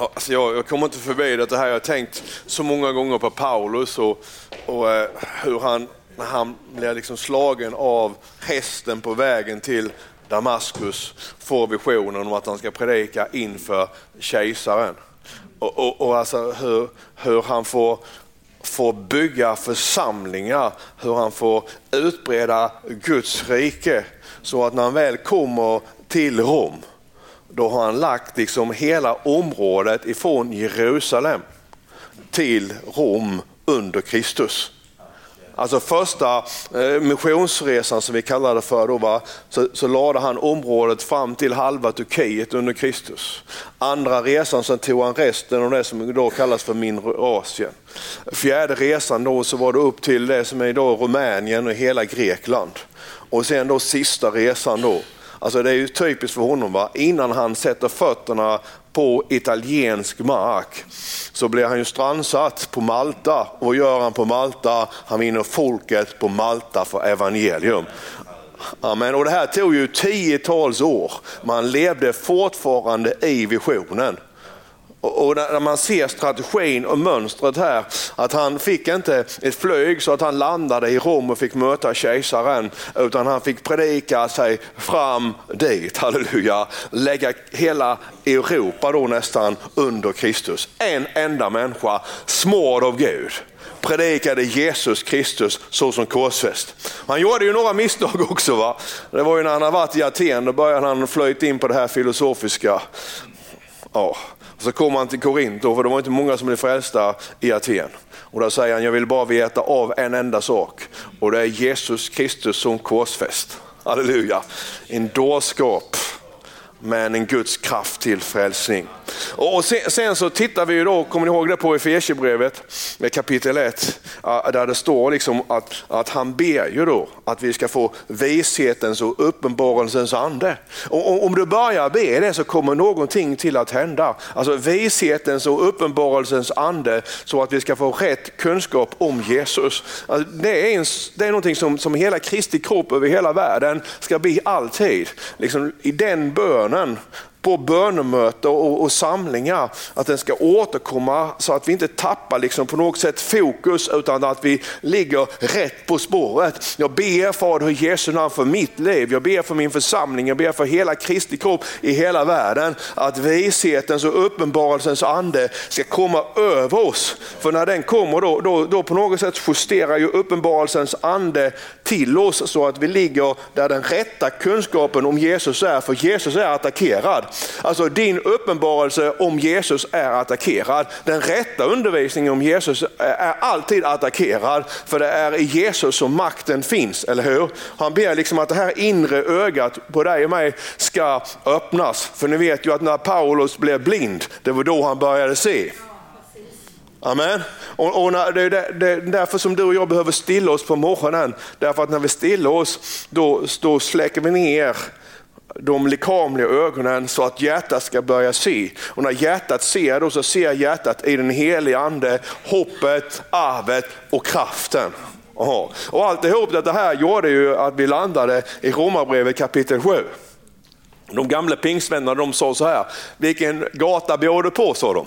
Alltså jag, jag kommer inte förbi det här. Jag har tänkt så många gånger på Paulus och, och eh, hur han, när han blir liksom slagen av hästen på vägen till Damaskus, får visionen om att han ska predika inför kejsaren. Och, och, och alltså hur, hur han får, får bygga församlingar, hur han får utbreda Guds rike. Så att när han väl kommer till Rom, då har han lagt liksom hela området ifrån Jerusalem till Rom under Kristus. Alltså första eh, missionsresan som vi kallar det för, då, va? Så, så lade han området fram till halva Turkiet under Kristus. Andra resan så tog han resten av det som då kallas för mindre Asien. Fjärde resan då så var det upp till det som är idag Rumänien och hela Grekland. Och sen då sista resan då, Alltså det är ju typiskt för honom, va? innan han sätter fötterna på italiensk mark så blir han ju strandsatt på Malta. Och vad gör han på Malta? Han vinner folket på Malta för evangelium. Amen. Och det här tog ju tiotals år, man levde fortfarande i visionen. Och när man ser strategin och mönstret här, att han fick inte ett flyg så att han landade i Rom och fick möta kejsaren, utan han fick predika sig fram dit, halleluja, lägga hela Europa då nästan under Kristus. En enda människa, smord av Gud predikade Jesus Kristus såsom korsfäst. Han gjorde ju några misstag också. va. Det var ju när han hade varit i Aten, då började han flöjt in på det här filosofiska. Ja, så kommer han till Korinto, för det var inte många som blev frälsta i Aten. Och där säger han, jag vill bara veta av en enda sak och det är Jesus Kristus som korsfäst. Halleluja, en dårskap men en Guds kraft till frälsning. Och sen, sen, så tittar vi då, kommer ni ihåg det på Efesierbrevet kapitel 1, där det står liksom att, att han ber ju då att vi ska få vishetens och uppenbarelsens ande. Och om du börjar be det så kommer någonting till att hända. Alltså vishetens och uppenbarelsens ande så att vi ska få rätt kunskap om Jesus. Alltså det, är en, det är någonting som, som hela Kristi kropp över hela världen ska bli alltid. Liksom I den bönen på bönemöten och, och, samlingar, att den ska återkomma så att vi inte tappar liksom på något sätt fokus utan att vi ligger rätt på spåret. Jag ber Fader i Jesu namn för mitt liv, jag ber för min församling, jag ber för hela Kristi kropp i hela världen. Att vishetens och uppenbarelsens ande ska komma över oss. För när den kommer då, då, då på något sätt justerar ju uppenbarelsens ande till oss så att vi ligger där den rätta kunskapen om Jesus är, för Jesus är attackerad. Alltså din uppenbarelse om Jesus är attackerad. Den rätta undervisningen om Jesus är alltid attackerad, för det är i Jesus som makten finns, eller hur? Han ber liksom att det här inre ögat på dig och mig ska öppnas. För ni vet ju att när Paulus blev blind, det var då han började se. Amen. Och, och när, det, är det är därför som du och jag behöver stilla oss på morgonen. Därför att när vi stillar oss, då, då släcker vi ner de lekamliga ögonen så att hjärtat ska börja se. Och när hjärtat ser då så ser hjärtat i den heliga ande hoppet, arvet och kraften. Aha. Och alltihop det här gjorde ju att vi landade i Romarbrevet kapitel 7. De gamla pingstvännerna de sa så här, vilken gata bor du på sa de.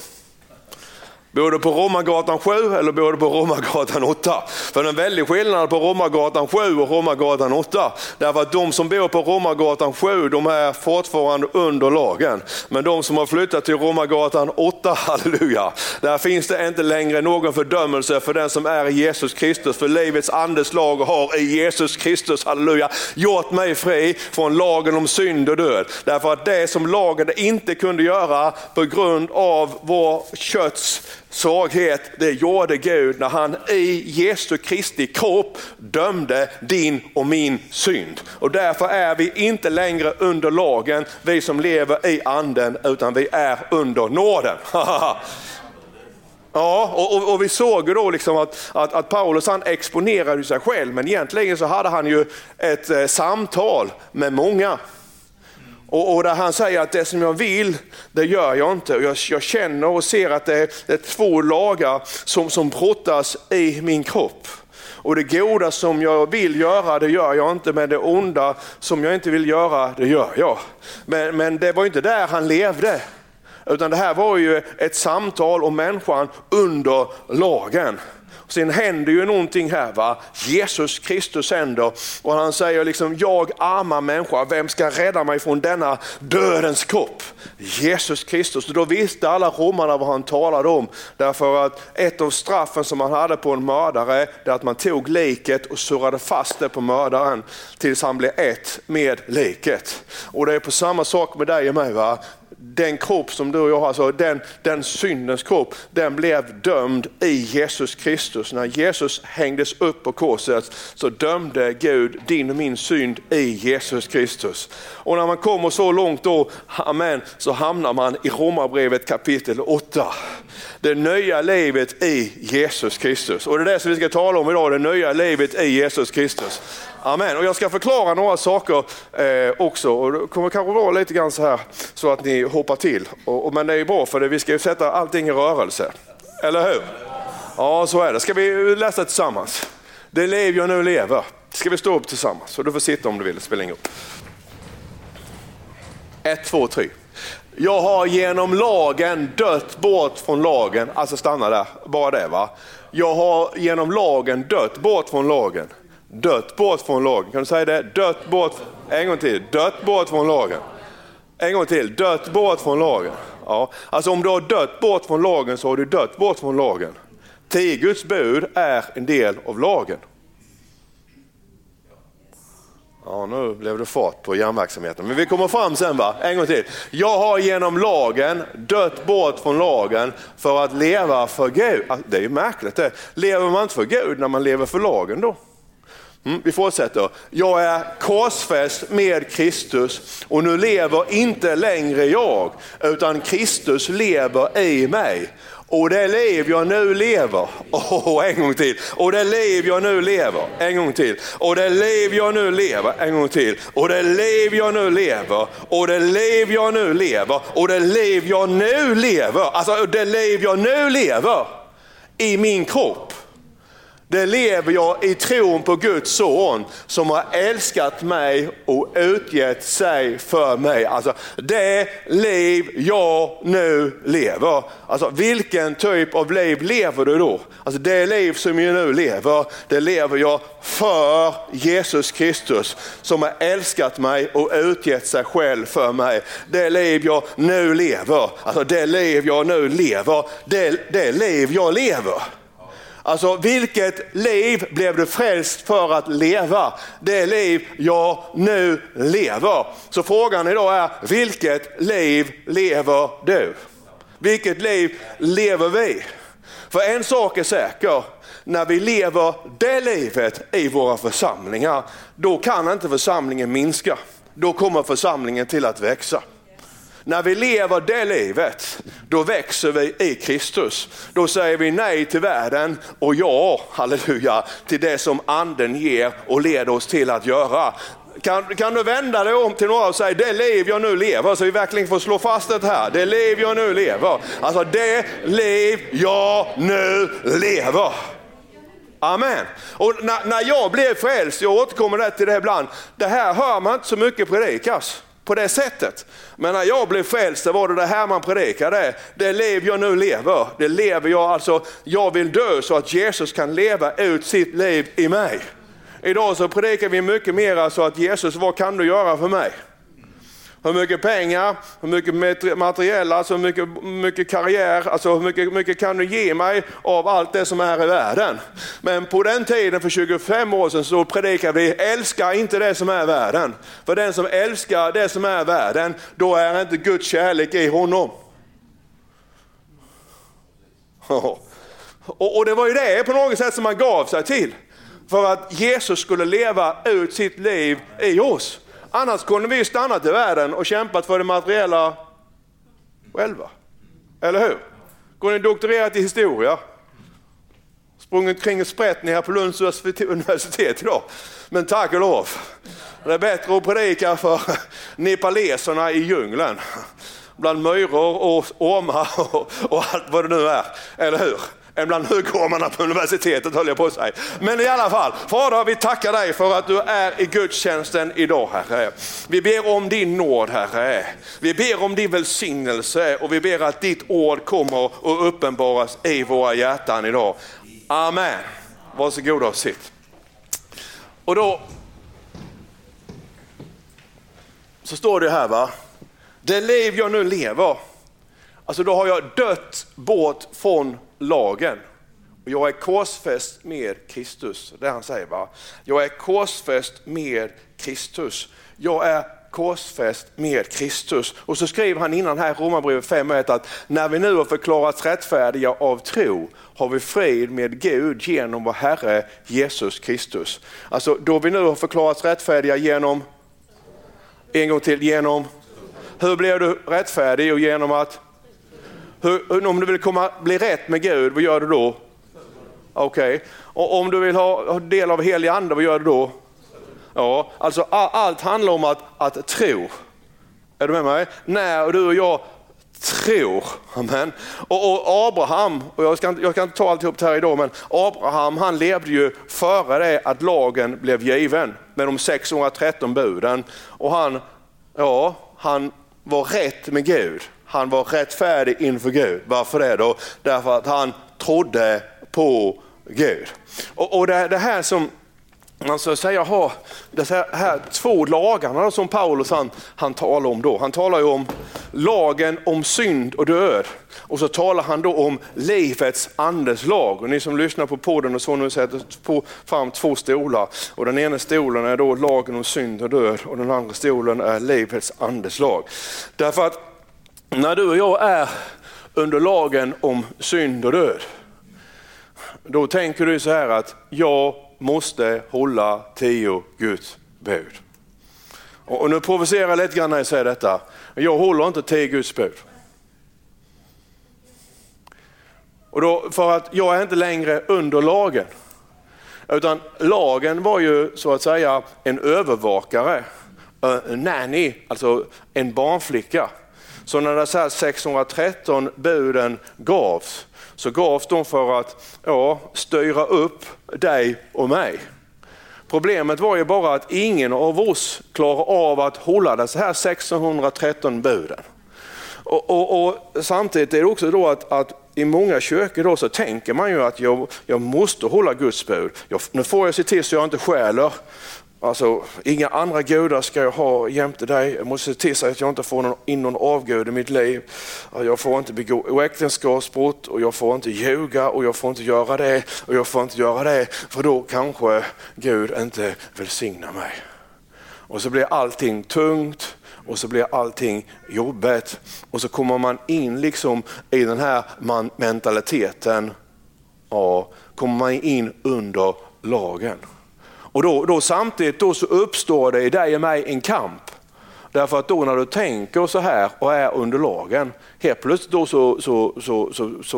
Bor du på Romagatan 7 eller bor du på Romagatan 8? För det är en väldig skillnad på Romagatan 7 och Romagatan 8. Därför att de som bor på Romagatan 7 de är fortfarande under lagen. Men de som har flyttat till Romagatan 8, halleluja, där finns det inte längre någon fördömelse för den som är i Jesus Kristus. För livets andes lag har i Jesus Kristus, halleluja, gjort mig fri från lagen om synd och död. Därför att det som lagen inte kunde göra på grund av vår kötts svaghet, det gjorde Gud när han i Jesu Kristi kropp dömde din och min synd. Och därför är vi inte längre under lagen, vi som lever i anden, utan vi är under nåden. Ja, och, och, och, vi såg ju då liksom att, att, att, Paulus han exponerade sig själv, men egentligen så hade han ju ett eh, samtal med många. Och, och där han säger att det som jag vill, det gör jag inte. Jag, jag känner och ser att det är, det är två lagar som, som brottas i min kropp. Och det goda som jag vill göra, det gör jag inte, men det onda som jag inte vill göra, det gör jag. Men, men det var inte där han levde. Utan det här var ju ett samtal om människan under lagen. Sen händer ju någonting här. va. Jesus Kristus händer och han säger liksom, jag arma människa, vem ska rädda mig från denna dödens kropp? Jesus Kristus. Och då visste alla romarna vad han talade om. Därför att ett av straffen som man hade på en mördare, det är att man tog liket och surrade fast det på mördaren tills han blev ett med liket. Och det är på samma sak med dig och mig. Va? den kropp som du och jag har, alltså den, den syndens kropp, den blev dömd i Jesus Kristus. När Jesus hängdes upp på korset så dömde Gud din och min synd i Jesus Kristus. Och när man kommer så långt då, amen, så hamnar man i Romarbrevet kapitel 8. Det nya livet i Jesus Kristus. Och det är det som vi ska tala om idag, det nya livet i Jesus Kristus. Amen. Och jag ska förklara några saker eh, också. Och det kommer kanske vara lite grann så här så att ni hoppar till. Och, och men det är bra för det, vi ska ju sätta allting i rörelse. Eller hur? Ja, så är det. Ska vi läsa tillsammans? Det liv jag nu lever. Ska vi stå upp tillsammans? Och du får sitta om du vill, det spelar ingen roll. Ett, två, tre. Jag har genom lagen dött bort från lagen. Alltså stanna där, bara det va. Jag har genom lagen dött bort från lagen. Dött bort från lagen. Kan du säga det? Dött bort. En gång till. Dött bort från lagen. En gång till. Dött bort från lagen. Ja. Alltså om du har dött bort från lagen så har du dött bort från lagen. Tio Guds bud är en del av lagen. Ja, nu blev det fart på järnverksamheten. Men vi kommer fram sen va? En gång till. Jag har genom lagen dött bort från lagen för att leva för Gud. Ah, det är ju märkligt det. Lever man inte för Gud när man lever för lagen då? Mm, vi fortsätter. Jag är korsfäst med Kristus och nu lever inte längre jag, utan Kristus lever i mig. Och det liv jag nu lever, oh, en gång till. Och det liv jag nu lever, en gång till. Och det liv jag nu lever, en gång till. Och det liv jag nu lever, och det liv jag nu lever, och det liv jag nu lever. Alltså det liv jag nu lever i min kropp det lever jag i tron på Guds son som har älskat mig och utgett sig för mig. Alltså det liv jag nu lever. Alltså vilken typ av liv lever du då? Alltså det liv som jag nu lever, det lever jag för Jesus Kristus som har älskat mig och utgett sig själv för mig. Det liv jag nu lever, alltså det liv jag nu lever, det, det liv jag lever. Alltså vilket liv blev du frälst för att leva? Det liv jag nu lever. Så frågan idag är, vilket liv lever du? Vilket liv lever vi? För en sak är säker, när vi lever det livet i våra församlingar, då kan inte församlingen minska. Då kommer församlingen till att växa. När vi lever det livet, då växer vi i Kristus. Då säger vi nej till världen och ja, halleluja, till det som anden ger och leder oss till att göra. Kan, kan du vända dig om till några och säga, det liv jag nu lever, så vi verkligen får slå fast det här. Det liv jag nu lever. Alltså det liv jag nu lever. Amen. Och när, när jag blev frälst, jag återkommer till det ibland, det här hör man inte så mycket predikas på det sättet. Men när jag blev frälst var det det här man predikade. Det liv jag nu lever, det lever jag alltså, jag vill dö så att Jesus kan leva ut sitt liv i mig. Idag så predikar vi mycket mer så att Jesus, vad kan du göra för mig? Hur mycket pengar, hur mycket materiella, alltså hur mycket, mycket karriär, alltså hur mycket, mycket kan du ge mig av allt det som är i världen. Men på den tiden för 25 år sedan så predikade vi, älska inte det som är världen. För den som älskar det som är världen, då är inte Guds kärlek i honom. Och det var ju det på något sätt som man gav sig till. För att Jesus skulle leva ut sitt liv i oss. Annars kunde vi stannat i världen och kämpat för det materiella själva. Eller hur? Kunde doktorerat i historia. Sprungit kring och sprätt ner på Lunds universitet idag. Men tack och lov. Det är bättre att predika för nepaleserna i djungeln. Bland myror och ormar och, och allt vad det nu är. Eller hur? Än bland högkommarna på universitetet höll jag på att säga. Men i alla fall, Fader vi tackar dig för att du är i gudstjänsten idag Herre. Vi ber om din nåd Herre. Vi ber om din välsignelse och vi ber att ditt ord kommer och uppenbaras i våra hjärtan idag. Amen. Varsågoda och sitt. Och då så står det här va, det liv jag nu lever, alltså då har jag dött bort från lagen. Och jag är korsfäst med Kristus. Det han säger va. Jag är korsfäst med Kristus. Jag är korsfäst med Kristus. Och så skriver han innan här i Romarbrevet 5.1 att när vi nu har förklarats rättfärdiga av tro har vi frid med Gud genom vår Herre Jesus Kristus. Alltså då vi nu har förklarats rättfärdiga genom, en gång till, genom, hur blir du rättfärdig? Och genom att, hur, om du vill komma, bli rätt med Gud, vad gör du då? Okej, okay. och om du vill ha del av helig ande, vad gör du då? Ja, alltså allt handlar om att, att tro. Är du med mig? När du och jag tror. Amen. Och, och Abraham, och jag ska, jag ska inte ta alltihop det här idag, men Abraham han levde ju före det att lagen blev given med de 613 buden. Och han, ja, han var rätt med Gud. Han var rättfärdig inför Gud. Varför det då? Därför att han trodde på Gud. Och, och det, det här som man så att säga har de här två lagarna som Paulus han, han talar om då. Han talar ju om lagen om synd och död och så talar han då om livets andes lag. Och ni som lyssnar på podden och så nu sätter på fram två stolar och den ena stolen är då lagen om synd och död och den andra stolen är livets andes lag. Därför att när du och jag är under lagen om synd och död, då tänker du så här att jag måste hålla tio Guds bud. Och nu provocerar jag lite grann när jag säger detta. Jag håller inte tio Guds bud. Och då, för att jag är inte längre under lagen. Utan lagen var ju så att säga en övervakare, en nanny, alltså en barnflicka. Så när de 613 buden gavs så gavs de för att ja, styra upp dig och mig. Problemet var ju bara att ingen av oss klarar av att hålla de här 613 buden. Och, och, och, samtidigt är det också då att, att i många kyrkor då så tänker man ju att jag, jag måste hålla Guds bud. Jag, nu får jag se till så jag inte stjäler. Alltså, inga andra gudar ska jag ha jämte dig. Jag måste se till så att jag inte får in någon avgud i mitt liv. Jag får inte begå äktenskapsbrott och jag får inte ljuga och jag får inte göra det och jag får inte göra det för då kanske Gud inte välsignar mig. Och så blir allting tungt och så blir allting jobbigt och så kommer man in liksom i den här mentaliteten. Ja, kommer man in under lagen. Och då, då samtidigt då så uppstår det i dig och mig en kamp. Därför att då när du tänker så här och är under lagen, helt plötsligt då så, så, så, så, så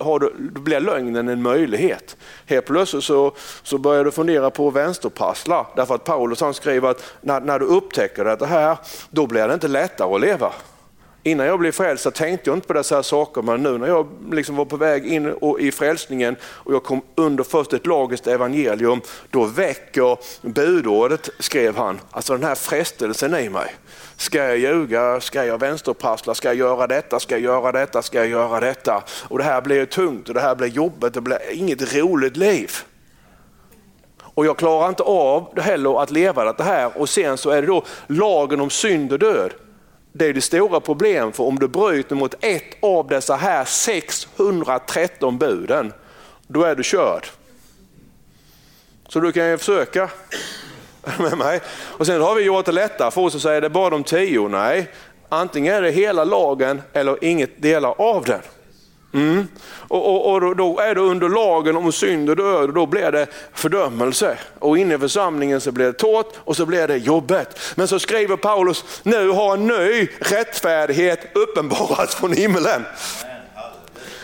har du, blir lögnen en möjlighet. Helt plötsligt så, så börjar du fundera på vänsterprassla. Därför att Paulus han skriver att när, när du upptäcker det här, då blir det inte lättare att leva. Innan jag blev frälst så tänkte jag inte på dessa saker, men nu när jag liksom var på väg in i frälsningen och jag kom under först ett lagiskt evangelium, då väcker budordet, skrev han, alltså den här frestelsen i mig. Ska jag ljuga? Ska jag vänsterprassla? Ska jag göra detta? Ska jag göra detta? Ska jag göra detta? Och det här blir tungt och det här blir jobbigt, det blir inget roligt liv. Och jag klarar inte av heller att leva det här och sen så är det då lagen om synd och död det är det stora problem för om du bryter mot ett av dessa här 613 buden, då är du körd. Så du kan ju försöka med mig. Och sen har vi gjort det lättare för oss att säga det bara de tio. Nej, antingen är det hela lagen eller inget delar av den. Mm. Och, och, och, då är det under lagen om synd och död och då blir det fördömelse. Och inne i församlingen så blir det tårt och så blir det jobbet. Men så skriver Paulus, nu har en ny rättfärdighet uppenbarats från himlen.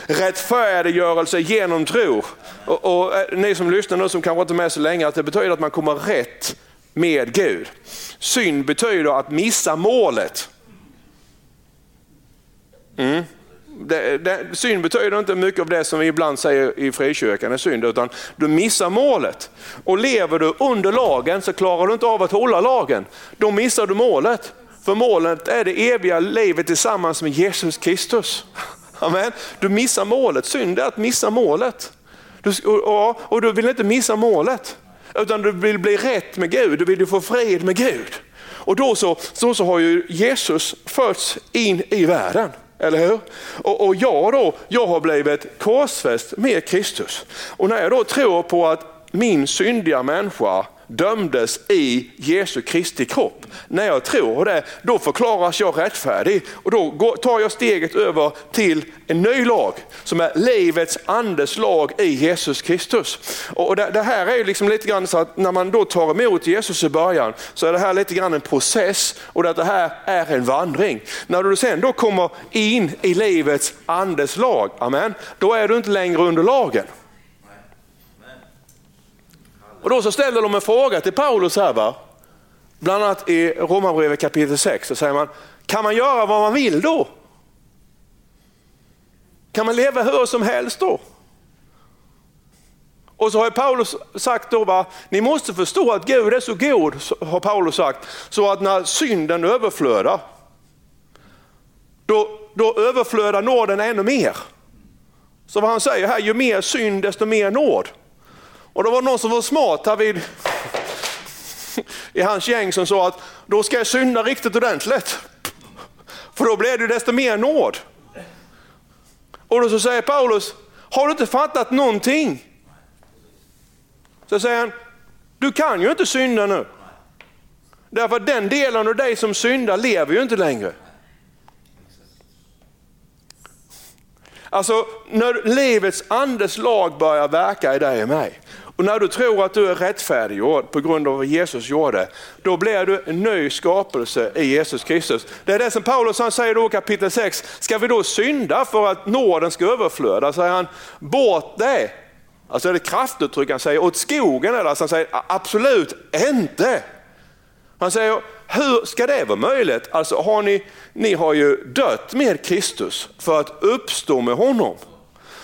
Rättfärdiggörelse genom tro. Och, och eh, ni som lyssnar nu som kanske inte är med så länge, att det betyder att man kommer rätt med Gud. Synd betyder att missa målet. Mm det, det, synd betyder inte mycket av det som vi ibland säger i frikyrkan är synd, utan du missar målet. Och lever du under lagen så klarar du inte av att hålla lagen. Då missar du målet. För målet är det eviga livet tillsammans med Jesus Kristus. Amen. Du missar målet. Synd är att missa målet. Du, och, och du vill inte missa målet, utan du vill bli rätt med Gud, du vill få fred med Gud. Och då så, så, så har ju Jesus förts in i världen. Eller hur? Och, och jag då, jag har blivit korsfäst med Kristus. Och när jag då tror på att min syndiga människa dömdes i Jesu Kristi kropp. När jag tror det, då förklaras jag rättfärdig och då tar jag steget över till en ny lag som är livets andes lag i Jesus Kristus. Och det, det här är liksom lite grann så att när man då tar emot Jesus i början så är det här lite grann en process och det här är en vandring. När du sen då kommer in i livets andes lag, amen, då är du inte längre under lagen. Och då så ställer de en fråga till Paulus här, va? bland annat i Romarbrevet kapitel 6, så säger man, kan man göra vad man vill då? Kan man leva hur som helst då? Och så har Paulus sagt då, va, ni måste förstå att Gud är så god, har Paulus sagt, så att när synden överflödar, då, då överflödar nåden ännu mer. Så vad han säger här, ju mer synd desto mer nåd. Och då var det någon som var smart här vid, i hans gäng som sa att då ska jag synda riktigt ordentligt. För då blir det desto mer nåd. Och då så säger Paulus, har du inte fattat någonting? Så säger han, du kan ju inte synda nu. Därför att den delen av dig som syndar lever ju inte längre. Alltså när livets andes lag börjar verka i dig och mig, och när du tror att du är rättfärdiggjord på grund av vad Jesus gjorde, då blir du en ny skapelse i Jesus Kristus. Det är det som Paulus han säger då kapitel 6, ska vi då synda för att nåden ska överflöda? Säger han, bort det. Alltså är det kraftuttryck han säger, åt skogen eller? Alltså han säger absolut inte. Han säger, hur ska det vara möjligt? Alltså har ni, ni har ju dött med Kristus för att uppstå med honom.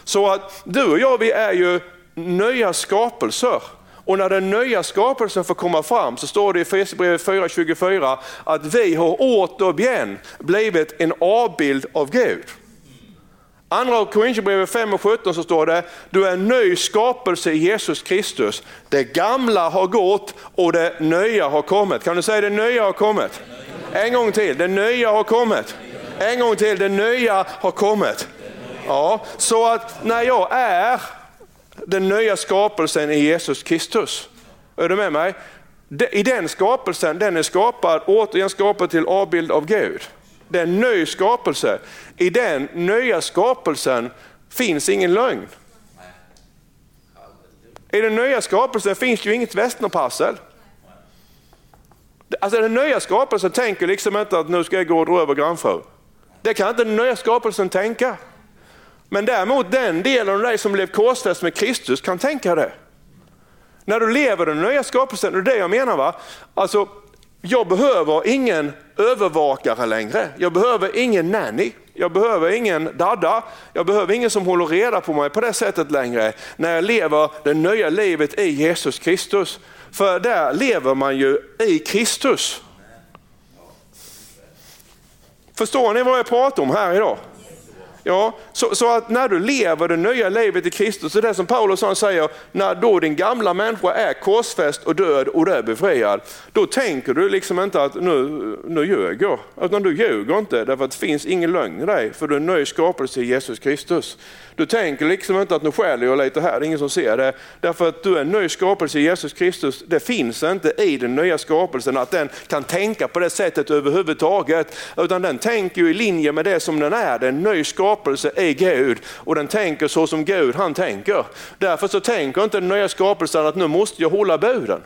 Så att du och jag, vi är ju nya skapelser. Och när den nya skapelsen får komma fram så står det i Efesierbrevet 4.24 att vi har återigen blivit en avbild av Gud. Andra Korinthierbrevet 5 och 17 så står det, du är en ny skapelse i Jesus Kristus. Det gamla har gått och det nya har kommit. Kan du säga det nya har kommit? En gång till, det nya har kommit. En gång till, det nya har kommit. Ja, så att när jag är den nya skapelsen i Jesus Kristus. Är du med mig? I den skapelsen, den är skapad, återigen skapad till avbild av Gud. Det är en ny skapelse. I den nya skapelsen finns ingen lögn. I den nya skapelsen finns ju inget västnerpassel. Alltså den nya skapelsen tänker liksom inte att nu ska jag gå och dra över grannfru. Det kan inte den nya skapelsen tänka. Men däremot den delen av dig som blev korsfäst med Kristus kan tänka det. När du lever den nya skapelsen, det är det jag menar. va? Alltså, jag behöver ingen övervakare längre. Jag behöver ingen nanny. Jag behöver ingen dadda. Jag behöver ingen som håller reda på mig på det sättet längre. När jag lever det nya livet i Jesus Kristus. För där lever man ju i Kristus. Förstår ni vad jag pratar om här idag? Ja, så, så, att när du lever det nya livet i Kristus, så det som Paulus han säger, när då din gamla människa är korsfäst och död och du är befriad, då tänker du liksom inte att nu, nu ljuger jag. Utan du ljuger inte, därför att det finns ingen lögn i dig, för du är en ny skapelse i Jesus Kristus. Du tänker liksom inte att nu skäller jag lite här, det är ingen som ser det. Därför att du är en ny skapelse i Jesus Kristus. Det finns inte i den nya skapelsen att den kan tänka på det sättet överhuvudtaget. Utan den tänker i linje med det som den är, det är en ny skapelse i Gud. Och den tänker så som Gud han tänker. Därför så tänker inte den nya skapelsen att nu måste jag hålla buden.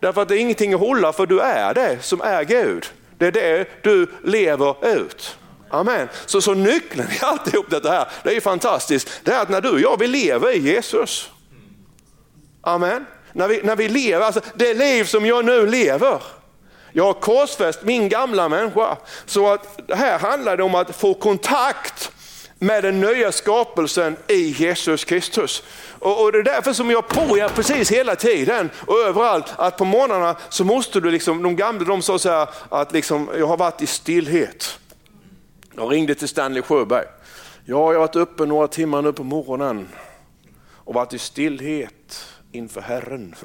Därför att det är ingenting att hålla för du är det som är Gud. Det är det du lever ut. Amen. Så, så nyckeln i alltihop detta här, det är fantastiskt, det är att när du och jag vi lever i Jesus. Amen. När vi, när vi lever, alltså det liv som jag nu lever, jag har korsfäst min gamla människa. Så att här handlar det om att få kontakt med den nya skapelsen i Jesus Kristus. Och, och, det är därför som jag på er precis hela tiden och överallt att på morgnarna så måste du, liksom, de gamla de sa så här att liksom, jag har varit i stillhet. Jag ringde till Stanley Sjöberg. Ja, jag har varit uppe några timmar nu på morgonen och varit i stillhet inför Herren.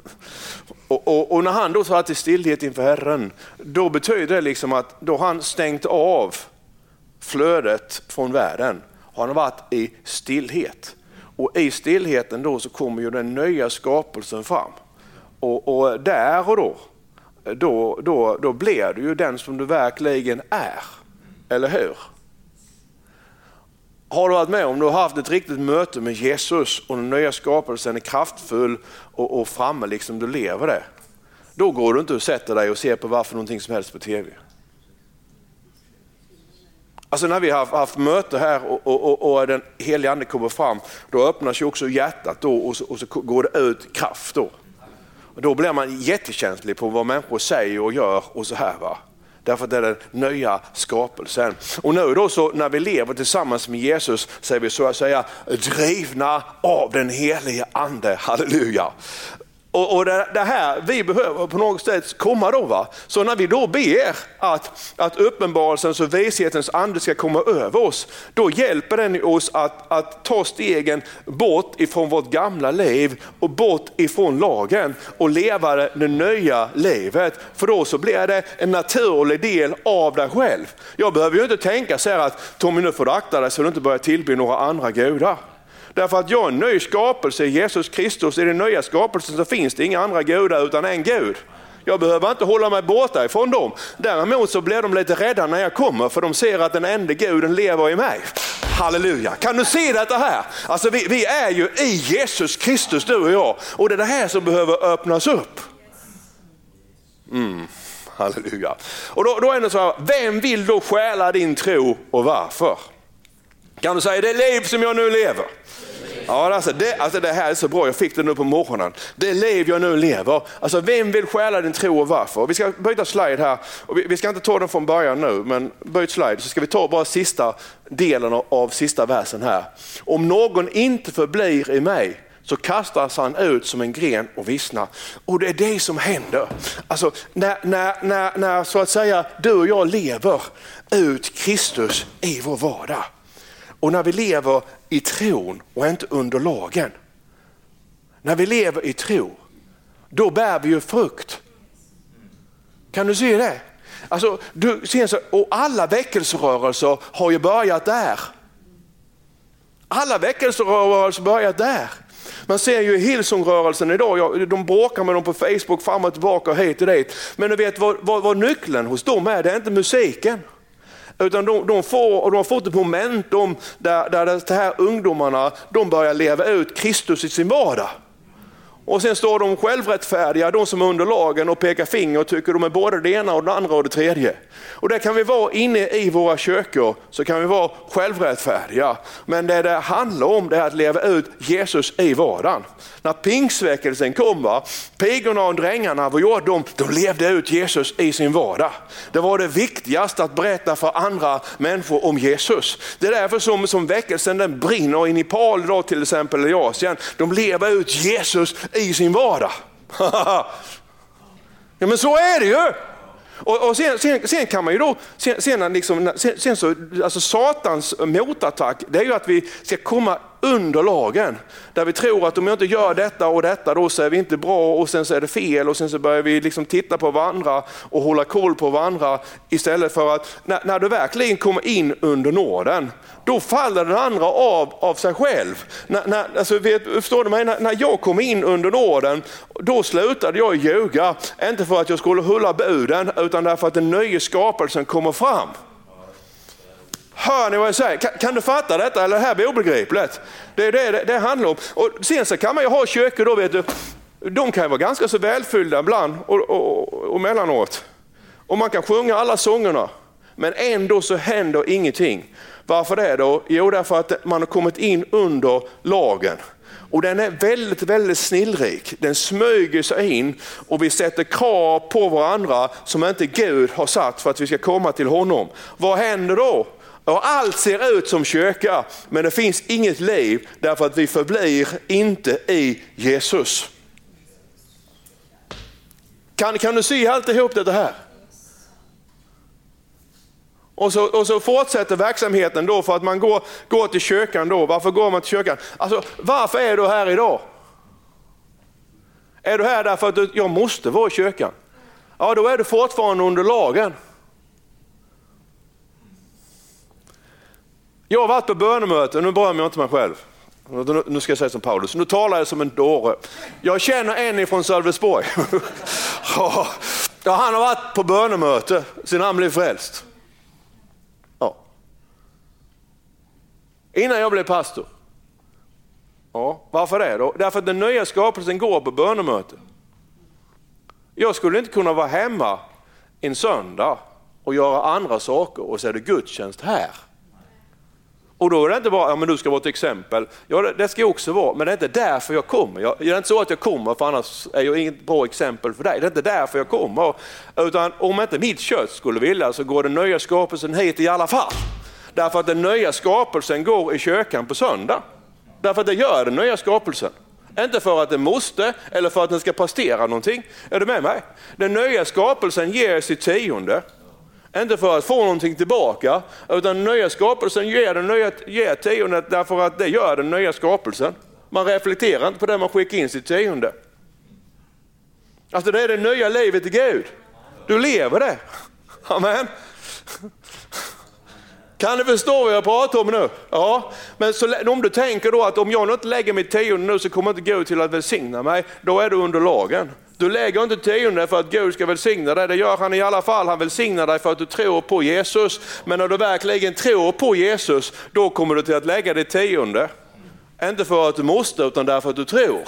Och, och, och när han då satt i stillhet inför Herren, då betyder det liksom att då han stängt av flödet från världen har han varit i stillhet. Och i stillheten då så kommer ju den nya skapelsen fram. Och, och där och då, då, då, då blir du ju den som du verkligen är. Eller hur? Har du varit med om du har haft ett riktigt möte med Jesus och den nya skapelsen är kraftfull och, och framme, liksom du lever det. Då går du inte och sätter dig och ser på varför någonting som helst på tv. Alltså när vi har haft möte här och, och, och, och den helige ande kommer fram, då öppnas ju också hjärtat då och så, och så går det ut kraft. Då. Och då blir man jättekänslig på vad människor säger och gör och så här. Va? Därför att det är den nya skapelsen. Och nu då så när vi lever tillsammans med Jesus så är vi så att säga drivna av den helige ande. Halleluja. Och, och det, det, här vi behöver på något sätt komma då. Va? Så när vi då ber att, att uppenbarelsens och vishetens ande ska komma över oss, då hjälper den oss att, att ta stegen bort ifrån vårt gamla liv och bort ifrån lagen och leva det, nya livet. För då så blir det en naturlig del av dig själv. Jag behöver ju inte tänka så här att Tommy nu får du akta dig så du inte börjar tillbe några andra gudar. Därför att jag är en ny skapelse i Jesus Kristus. I den nya skapelsen så finns det inga andra gudar utan en Gud. Jag behöver inte hålla mig borta ifrån dem. Däremot så blir de lite rädda när jag kommer för de ser att den enda guden lever i mig. Halleluja, kan du se detta här? Alltså vi, vi är ju i Jesus Kristus du och jag och det är det här som behöver öppnas upp. Mm. Halleluja. Och då, då är det så här, vem vill då stjäla din tro och varför? Kan du säga det liv som jag nu lever? Ja, alltså det, alltså det här är så bra, jag fick det nu på morgonen. Det liv jag nu lever, alltså vem vill stjäla din tro och varför? Vi ska byta slide här, och vi, vi, ska inte ta den från början nu, men byt slide så ska vi ta bara sista delen av, av sista versen här. Om någon inte förblir i mig så kastas han ut som en gren och vissnar. Och det är det som händer. Alltså, när, när, när, när så att säga du och jag lever ut Kristus i vår vardag. Och när vi lever i tron och inte under lagen. När vi lever i tro, då bär vi ju frukt. Kan du se det? Alltså, du så, och alla väckelserörelser har ju börjat där. Alla väckelserörelser har börjat där. Man ser ju Hillsongrörelsen idag, de bråkar med dem på Facebook fram och tillbaka och hit och dit. Men du vet vad, vad, vad nyckeln hos dem är, det är inte musiken. Utan de, de, får, och de har fått ett momentum där, där de här ungdomarna de börjar leva ut Kristus i sin vardag. Och sen står de självrättfärdiga, de som är under lagen och pekar finger och tycker de är både det ena och det andra och det tredje. Och där kan vi vara inne i våra kyrkor, så kan vi vara självrättfärdiga. Men det det handlar om det är att leva ut Jesus i vardagen. När pingsväckelsen kom, va, pigorna och drängarna, vad gjorde de? De levde ut Jesus i sin vardag. Det var det viktigaste att berätta för andra människor om Jesus. Det är därför som, som väckelsen den brinner i Nepal idag till exempel, i Asien. De lever ut Jesus i sin vardag. ja men så är det ju. Och, och sen, sen, sen, kan man ju då, sen, sen, liksom, sen, sen så, alltså Satans motattack, det är ju att vi ska komma under lagen. Där vi tror att om jag inte gör detta och detta då så är vi inte bra och sen så är det fel och sen så börjar vi liksom titta på varandra och hålla koll på varandra istället för att när, när du verkligen kommer in under nåden, då faller den andra av av sig själv. När, när, alltså, vet, förstår du mig? När, när jag kom in under nåden, då slutade jag ljuga. Inte för att jag skulle hålla buden utan därför att den nya skapelsen kommer fram. Hör ni vad jag säger? Kan, kan, du fatta detta eller är det här obegripligt? Det är det, det det handlar om. Och sen så kan man ju ha kyrkor då, vet du, de kan ju vara ganska så välfyllda ibland och, och, och mellanåt. Och man kan sjunga alla sångerna, men ändå så händer ingenting. Varför det då? Jo, därför att man har kommit in under lagen. Och den är väldigt, väldigt snillrik. Den smyger sig in och vi sätter krav på varandra som inte Gud har satt för att vi ska komma till honom. Vad händer då? Och allt ser ut som kyrka, men det finns inget liv därför att vi förblir inte i Jesus. Kan, kan du se alltihop det här? Och så, och så fortsätter verksamheten då för att man går, går till kyrkan då. Varför går man till kyrkan? Alltså, varför är du här idag? Är du här därför att du, jag måste vara i kyrkan? Ja, då är du fortfarande under lagen. Jag har varit på bönemöten, nu berömmer jag inte mig själv. Nu ska jag säga som Paulus, nu talar jag som en dåre. Jag känner en ifrån Sölvesborg. ja, han har varit på bönemöte sedan han blev frälst. Ja. Innan jag blev pastor. Ja, varför det då? Därför att den nya skapelsen går på bönemöte. Jag skulle inte kunna vara hemma en söndag och göra andra saker och så är det gudstjänst här. Och då är det inte bara, ja men du ska vara ett exempel. Ja det, det ska jag också vara, men det är inte därför jag kommer. Jag, det är inte så att jag kommer för annars är jag inget bra exempel för dig. Det är inte därför jag kommer. Utan om inte mitt kött skulle vilja så går den nya skapelsen hit i alla fall. Därför att den nya skapelsen går i kyrkan på söndag. Därför att det gör den nya skapelsen. Inte för att den måste eller för att den ska prestera någonting. Är du med mig? Den nya skapelsen ger sitt tionde. Inte för att få någonting tillbaka, utan nya skapelsen ger, den nya, ger tiondet därför att det gör den nya skapelsen. Man reflekterar inte på det man skickar in sitt tionde. Alltså det är det nya livet i Gud. Du lever det. Amen. Kan du förstå vad jag pratar om nu? Ja, men så, om du tänker då att om jag inte lägger mitt tionde nu så kommer inte Gud till att välsigna mig, då är du under lagen. Du lägger inte tionde för att Gud ska välsigna dig, det gör han i alla fall. Han välsignar dig för att du tror på Jesus. Men när du verkligen tror på Jesus, då kommer du till att lägga ditt tionde. Inte för att du måste, utan därför att du tror.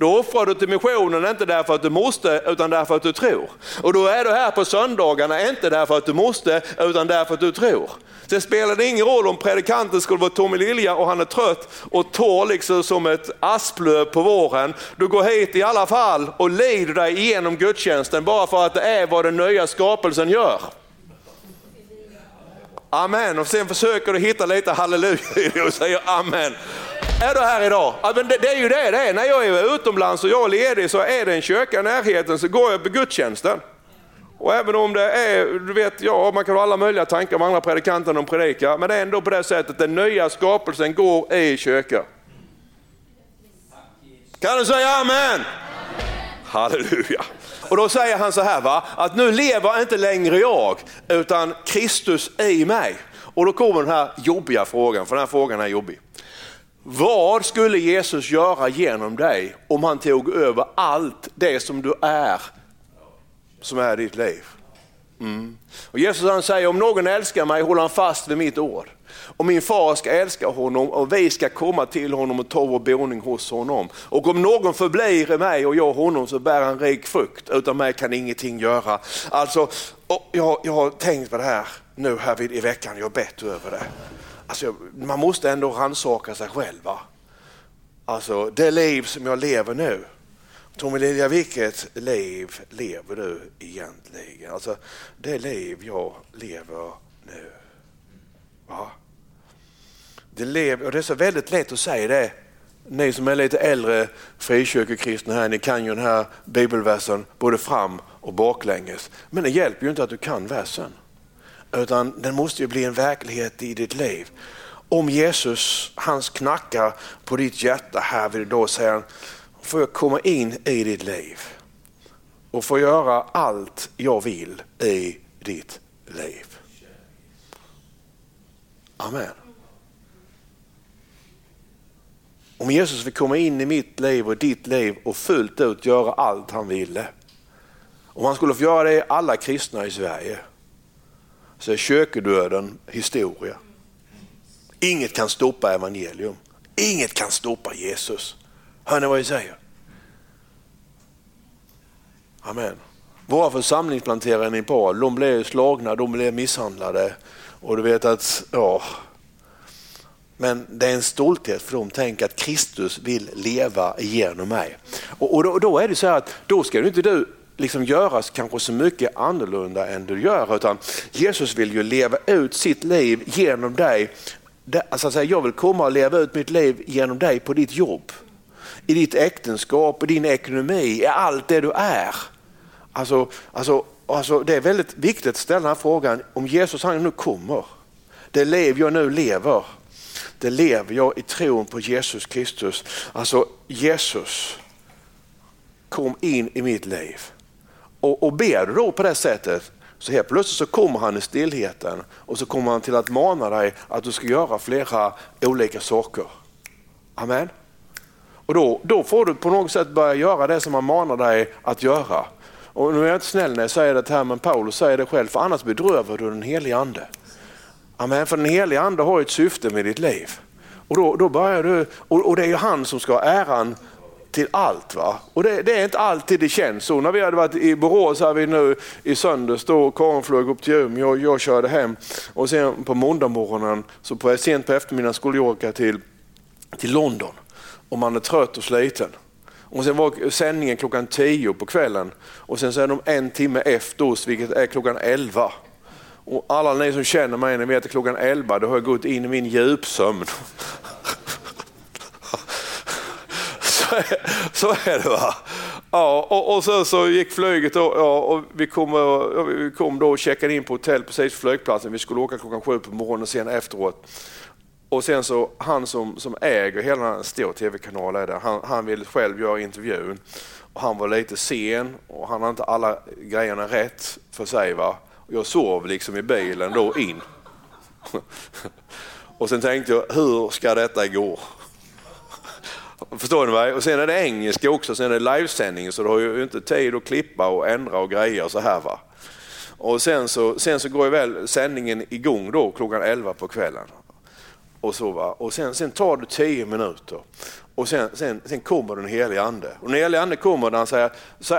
Då offrar du till missionen, inte därför att du måste, utan därför att du tror. Och då är du här på söndagarna, inte därför att du måste, utan därför att du tror. Sen spelar det ingen roll om predikanten skulle vara Tommy Lilja och han är trött och torr liksom som ett asplöv på våren. Du går hit i alla fall och lider dig igenom gudstjänsten bara för att det är vad den nya skapelsen gör. Amen, och sen försöker du hitta lite halleluja och säger amen. Är du här idag? Ja, men det, det, är ju det det är. När jag är utomlands och jag är ledig så är det en kyrka i närheten så går jag på gudstjänsten. Och även om det är, du vet, ja, man kan ha alla möjliga tankar om andra predikanter de predikar, men det är ändå på det sättet att den nya skapelsen går i kyrka. Kan du säga amen? Halleluja. Och då säger han så här, va? att nu lever inte längre jag, utan Kristus i mig. Och då kommer den här jobbiga frågan, för den här frågan är jobbig. Vad skulle Jesus göra genom dig om han tog över allt det som du är, som är ditt liv? Mm. Och Jesus han säger, om någon älskar mig håller han fast vid mitt ord. Och min far ska älska honom och vi ska komma till honom och ta vår boning hos honom. Och om någon förblir i mig och jag honom så bär han rik frukt. Utan mig kan ingenting göra. Alltså, jag, jag har tänkt på det här nu här i veckan, jag har bett över det. Alltså, man måste ändå rannsaka sig själv. Va? Alltså det liv som jag lever nu. Tommy Lilja, vilket liv lever du egentligen? Alltså det liv jag lever nu. Va? Det, lev, och det är så väldigt lätt att säga det. Ni som är lite äldre frikyrkokristna här, ni kan ju den här bibelversen både fram och baklänges. Men det hjälper ju inte att du kan versen utan den måste ju bli en verklighet i ditt liv. Om Jesus, hans knackar på ditt hjärta här vill då säger han, får jag komma in i ditt liv och få göra allt jag vill i ditt liv. Amen. Om Jesus vill komma in i mitt liv och ditt liv och fullt ut göra allt han ville. Om han skulle få göra det i alla kristna i Sverige så är kyrkodöden historia. Inget kan stoppa evangelium. Inget kan stoppa Jesus. Hör ni vad jag säger? Amen. Våra församlingsplanterare i Nepal, de blev slagna, de blev misshandlade. Och du vet att, ja. Men det är en stolthet för dem, tänk att Kristus vill leva genom mig. Och, och då, då, är det så här att då ska du inte du liksom göra kanske så mycket annorlunda än du gör, utan Jesus vill ju leva ut sitt liv genom dig. Alltså, jag vill komma och leva ut mitt liv genom dig på ditt jobb, i ditt äktenskap, i din ekonomi, i allt det du är. Alltså, alltså, alltså, det är väldigt viktigt att ställa den här frågan, om Jesus han nu kommer, det liv jag nu lever, det lever jag i tron på Jesus Kristus. Alltså Jesus kom in i mitt liv. Och, och ber du då på det sättet så helt plötsligt så kommer han i stillheten och så kommer han till att mana dig att du ska göra flera olika saker. Amen. Och då, då får du på något sätt börja göra det som han manar dig att göra. Och nu är jag inte snäll när jag säger det här men Paulus säger det själv för annars bedrövar du den helige ande. Amen, för den helige ande har ett syfte med ditt liv. Och då, då börjar du, och, och det är ju han som ska ha äran till allt. Va? Och det, det, är inte alltid det känns så. När vi hade varit i Borås här vi nu i söndags, då Karin flög upp till Umeå och jag körde hem. Och sen på måndagmorgonen, så på, sent på eftermiddagen skulle jag åka till, till London. Och man är trött och sliten. Och sen var sändningen klockan 10 på kvällen och sen så är de en timme efter oss, vilket är klockan 11. Och alla ni som känner mig, ni vet att klockan 11 då har jag gått in i min djupsömn. så, är, det va. Ja, och, och sen så gick flyget då, ja, och vi kom, vi kom då och checkade in på hotell precis på flygplatsen. Vi skulle åka klockan sju på morgonen och sen efteråt. Och sen så han som, som äger hela den stora tv-kanalen, han, han ville själv göra intervjun. Och han var lite sen och han har inte alla grejerna rätt för sig. Va? Jag sov liksom i bilen då in. Och sen tänkte jag, hur ska detta gå? Förstår ni mig? Och sen är det engelska också, sen är det livesändning så du har ju inte tid att klippa och ändra och greja och så här. Va? Och sen så, sen så går ju väl sändningen igång då klockan 11 på kvällen. Och, så, va? och sen, sen tar det 10 minuter och sen, sen, sen kommer den helige ande. Och den helige ande kommer och han säger,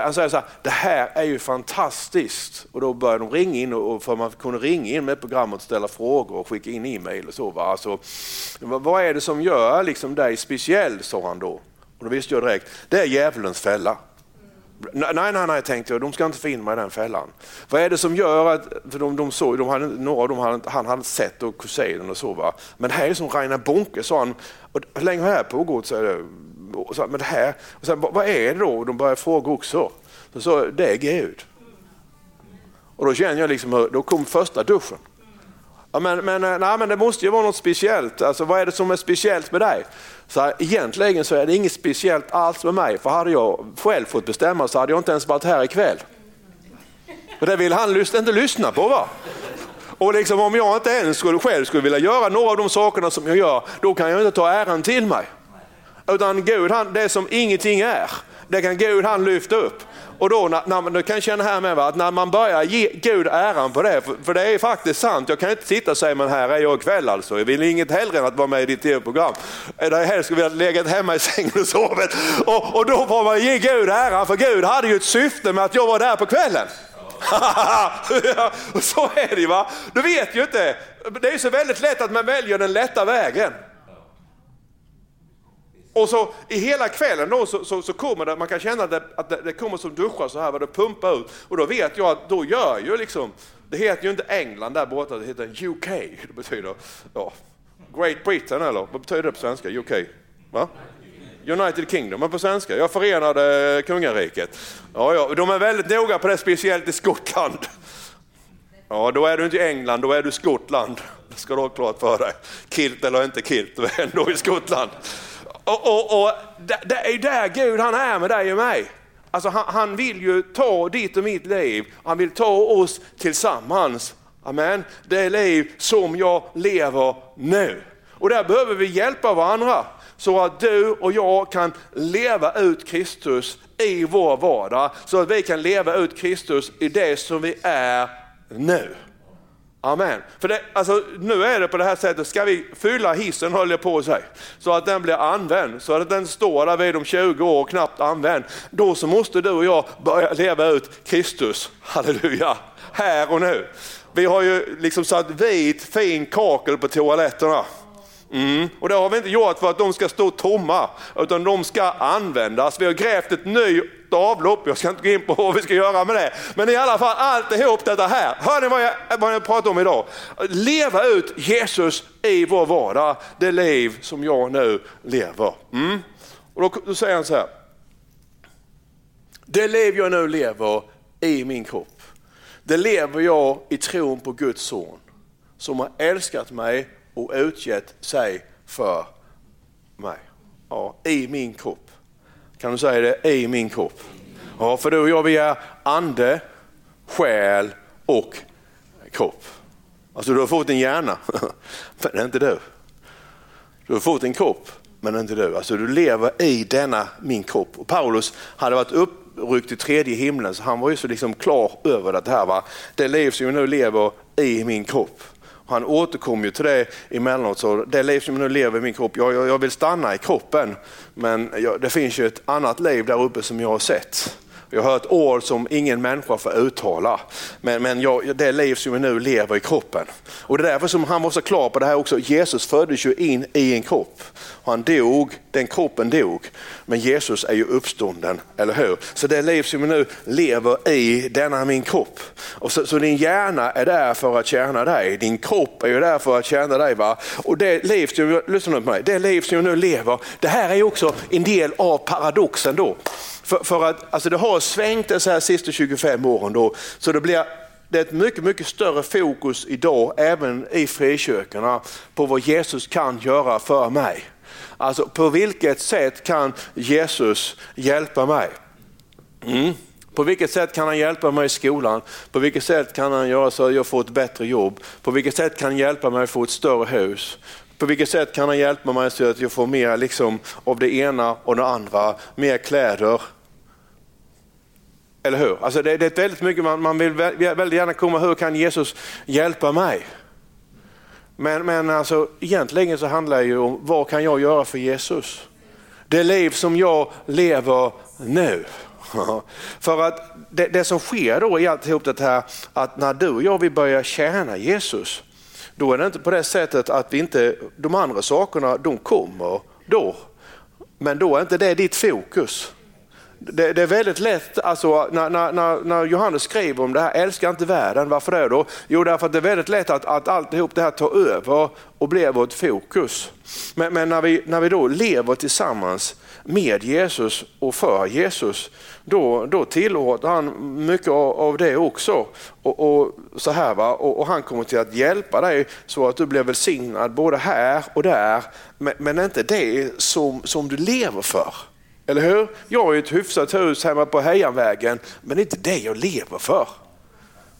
han säger så här, det här är ju fantastiskt. Och då börjar de ringa in och för man kunde ringa in med programmet och ställa frågor och skicka in e-mail och så. Va? Alltså, vad är det som gör liksom dig speciell, sa han då. Och då visste jag direkt, det är djävulens fälla. Nej, nej, nej, tänkte jag, de ska inte få in mig i den fällan. Vad är det som gör att, för de, de såg, de hade, några av dem hade, han hade sett och kusinen och så. Va? Men det här är som Rainer Bonke, sa han. Och hur länge har det här pågått? Så, det, så, men det här, och så, vad är det då? De började fråga också. Så, sa det är Gud. Och då känner jag liksom, då kom första duschen. Ja, men, men, eh, nej, men det måste ju vara något speciellt. Alltså, vad är det som är speciellt med dig? Så här, egentligen så är det inget speciellt alls med mig, för hade jag själv fått bestämma så hade jag inte ens varit här ikväll. Och det vill han inte lyssna på. va? Och liksom, om jag inte ens skulle, själv skulle vilja göra några av de sakerna som jag gör, då kan jag inte ta äran till mig. Utan Gud, han, det som ingenting är, det kan Gud han lyfta upp. Och då, när, när, du kan känna här med va, att när man börjar ge Gud äran på det, för, för, det är faktiskt sant, jag kan inte sitta och säga men här är jag ikväll alltså, jag vill inget hellre än att vara med i ditt tv-program. Jag helst skulle vilja legat hemma i sängen och sovit. Och, och då får man ge Gud äran, för Gud hade ju ett syfte med att jag var där på kvällen. så är det va, du vet ju inte, det är så väldigt lätt att man väljer den lätta vägen. Och så i hela kvällen då så, så, så kommer det, man kan känna det, att det, det, kommer som duschar så här, vad det pumpar ut. Och då vet jag att då gör ju liksom, det heter ju inte England där borta, det heter UK. Det betyder ja, Great Britain eller vad betyder det på svenska? UK? Va? United Kingdom, men på svenska, Jag förenade kungariket. Ja, ja, de är väldigt noga på det, speciellt i Skottland. Ja, då är du inte i England, då är du i Skottland. Det ska du ha klart för dig. Kilt eller inte kilt, du är ändå i Skottland. Och, och, och det, det är där Gud han är med dig och mig. Alltså han, han, vill ju ta ditt och mitt liv, han vill ta oss tillsammans. Amen. Det liv som jag lever nu. Och där behöver vi hjälpa varandra så att du och jag kan leva ut Kristus i vår vardag. Så att vi kan leva ut Kristus i det som vi är nu. Amen. För det, alltså, nu är det på det här sättet, ska vi fylla hissen höll jag på att säga, så att den blir använd, så att den står där vid om 20 år och knappt använd, då så måste du och jag börja leva ut Kristus, halleluja, här och nu. Vi har ju liksom satt vit fin kakel på toaletterna. Mm. Och det har vi inte gjort för att de ska stå tomma, utan de ska användas. Vi har grävt ett nytt avlopp, jag ska inte gå in på vad vi ska göra med det. Men i alla fall alltihop detta här. Hör ni vad jag, vad jag pratar om idag? Leva ut Jesus i vår vardag, det liv som jag nu lever. Mm. Och då, då säger han så här. Det liv jag nu lever i min kropp, det lever jag i tron på Guds son som har älskat mig och utgett sig för mig. Ja, I min kropp. Kan du säga det? I min kropp. Ja, för du och jag vi är ande, själ och kropp. Alltså du har fått en hjärna, men det är inte du. Du har fått en kropp, men det är inte du. Alltså du lever i denna min kropp. Och Paulus hade varit uppryckt i tredje himlen så han var ju så liksom klar över det här. Va? Det liv som jag nu lever i min kropp. Han återkommer ju till det emellanåt. Så det liv som jag nu lever i min kropp, jag, jag, jag vill stanna i kroppen. Men jag, det finns ju ett annat liv där uppe som jag har sett. Jag har hört ord som ingen människa får uttala. Men, men jag, det liv som jag nu lever i kroppen. Och det är därför som han var så klar på det här också. Jesus föddes ju in i en kropp. Han dog, den kroppen dog. Men Jesus är ju uppstånden, eller hur? Så det liv som jag nu lever i denna min kropp. Och så, så din hjärna är där för att tjäna dig. Din kropp är ju där för att tjäna dig. Va? Och det liv som jag, lyssna på mig, det liv som jag nu lever, det här är ju också en del av paradoxen då. För, för, att alltså det har svängt de här sista 25 åren då, så det blir det är ett mycket, mycket större fokus idag, även i frikyrkorna, på vad Jesus kan göra för mig. Alltså på vilket sätt kan Jesus hjälpa mig? Mm. På vilket sätt kan han hjälpa mig i skolan? På vilket sätt kan han göra så att jag får ett bättre jobb? På vilket sätt kan han hjälpa mig att få ett större hus? På vilket sätt kan han hjälpa mig så att jag får mer liksom, av det ena och det andra? Mer kläder, eller hur? Alltså det, det är väldigt mycket man, man vill väldigt gärna komma, hur kan Jesus hjälpa mig? Men, men alltså, egentligen så handlar det ju om vad kan jag göra för Jesus? Det liv som jag lever nu. För att det, det, som sker då i alltihop det här, att när du och jag vill börja tjäna Jesus, då är det inte på det sättet att vi inte, de andra sakerna de kommer då. Men då är inte det ditt fokus. Det, det, är väldigt lätt, alltså, när, när, när, Johannes skriver om det här, älska inte världen, varför det då? Jo, därför att det är väldigt lätt att, att alltihop det här tar över och blir vårt fokus. Men, men, när, vi, när vi då lever tillsammans med Jesus och för Jesus, då, då tillåter han mycket av, av det också. Och, och så här va? Och, och, han kommer till att hjälpa dig så att du blir välsignad både här och där, men, men inte det som, som du lever för. Eller hur? Jag har ju ett hyfsat hus hemma på Hejanvägen, men det är inte det jag lever för.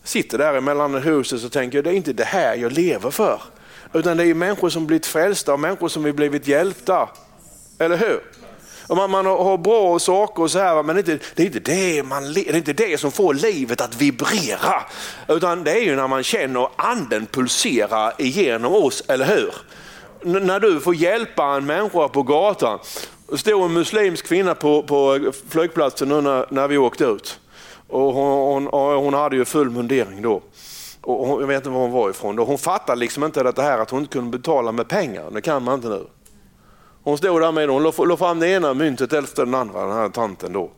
Jag sitter där emellan huset och tänker, det är inte det här jag lever för. Utan det är människor som blivit frälsta och människor som har blivit hjälpta. Eller hur? Och man, man har bra saker och så här, men det är, inte, det, är inte det, man, det är inte det som får livet att vibrera. Utan det är ju när man känner anden pulsera igenom oss, eller hur? N när du får hjälpa en människa på gatan det stod en muslimsk kvinna på, på flygplatsen nu när, när vi åkte ut. Och hon, hon, hon hade ju full mundering då. Och hon, jag vet inte var hon var ifrån. Då. Hon fattade liksom inte det här att hon inte kunde betala med pengar. Det kan man inte nu. Hon stod där med hon låg fram det ena myntet efter den andra, den här tanten då.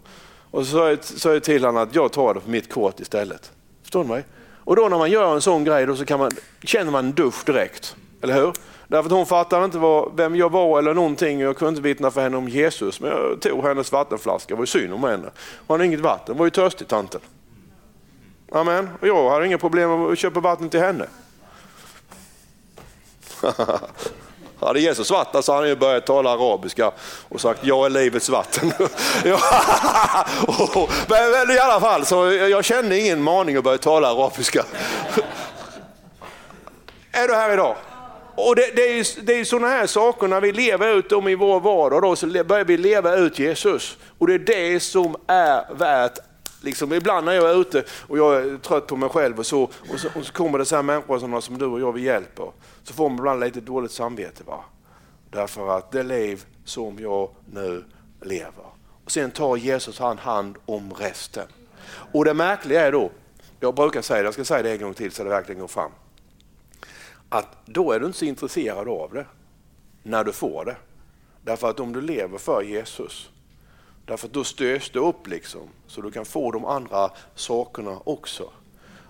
Och så sa jag till henne att jag tar det på mitt kort istället. Förstår du mig? Och då när man gör en sån grej då så kan man, känner man en dusch direkt. Eller hur? Därför att hon fattade inte vad, vem jag var eller någonting. och Jag kunde inte vittna för henne om Jesus. Men jag tog hennes vattenflaska. Det var ju synd om henne. Hon hade inget vatten. var ju törstig tanten. Amen. Och jag hade inga problem med att köpa vatten till henne. Hade Jesus varit där så hade han ju börjat tala arabiska och sagt jag är livets vatten. men, i alla fall, så jag kände ingen maning att börja tala arabiska. är du här idag? Och det, det, är, det är sådana här saker, när vi lever ut dem i vår vardag, då, så börjar vi leva ut Jesus. Och det är det som är värt Liksom, ibland när jag är ute och jag är trött på mig själv och så, och så, och så kommer det så här människor som, som du och jag vi hjälper. Så får man ibland lite dåligt samvete. Va? Därför att det liv som jag nu lever. Och sen tar Jesus han hand om resten. Och det märkliga är då, jag brukar säga det, jag ska säga det en gång till så det verkligen går fram att då är du inte så intresserad av det. när du får det. Därför att om du lever för Jesus, därför att då störs du upp liksom, så du kan få de andra sakerna också.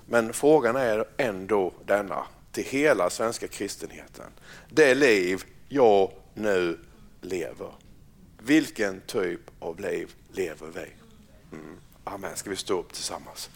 Men frågan är ändå denna, till hela svenska kristenheten. Det liv jag nu lever, vilken typ av liv lever vi? Mm. Amen, ska vi stå upp tillsammans?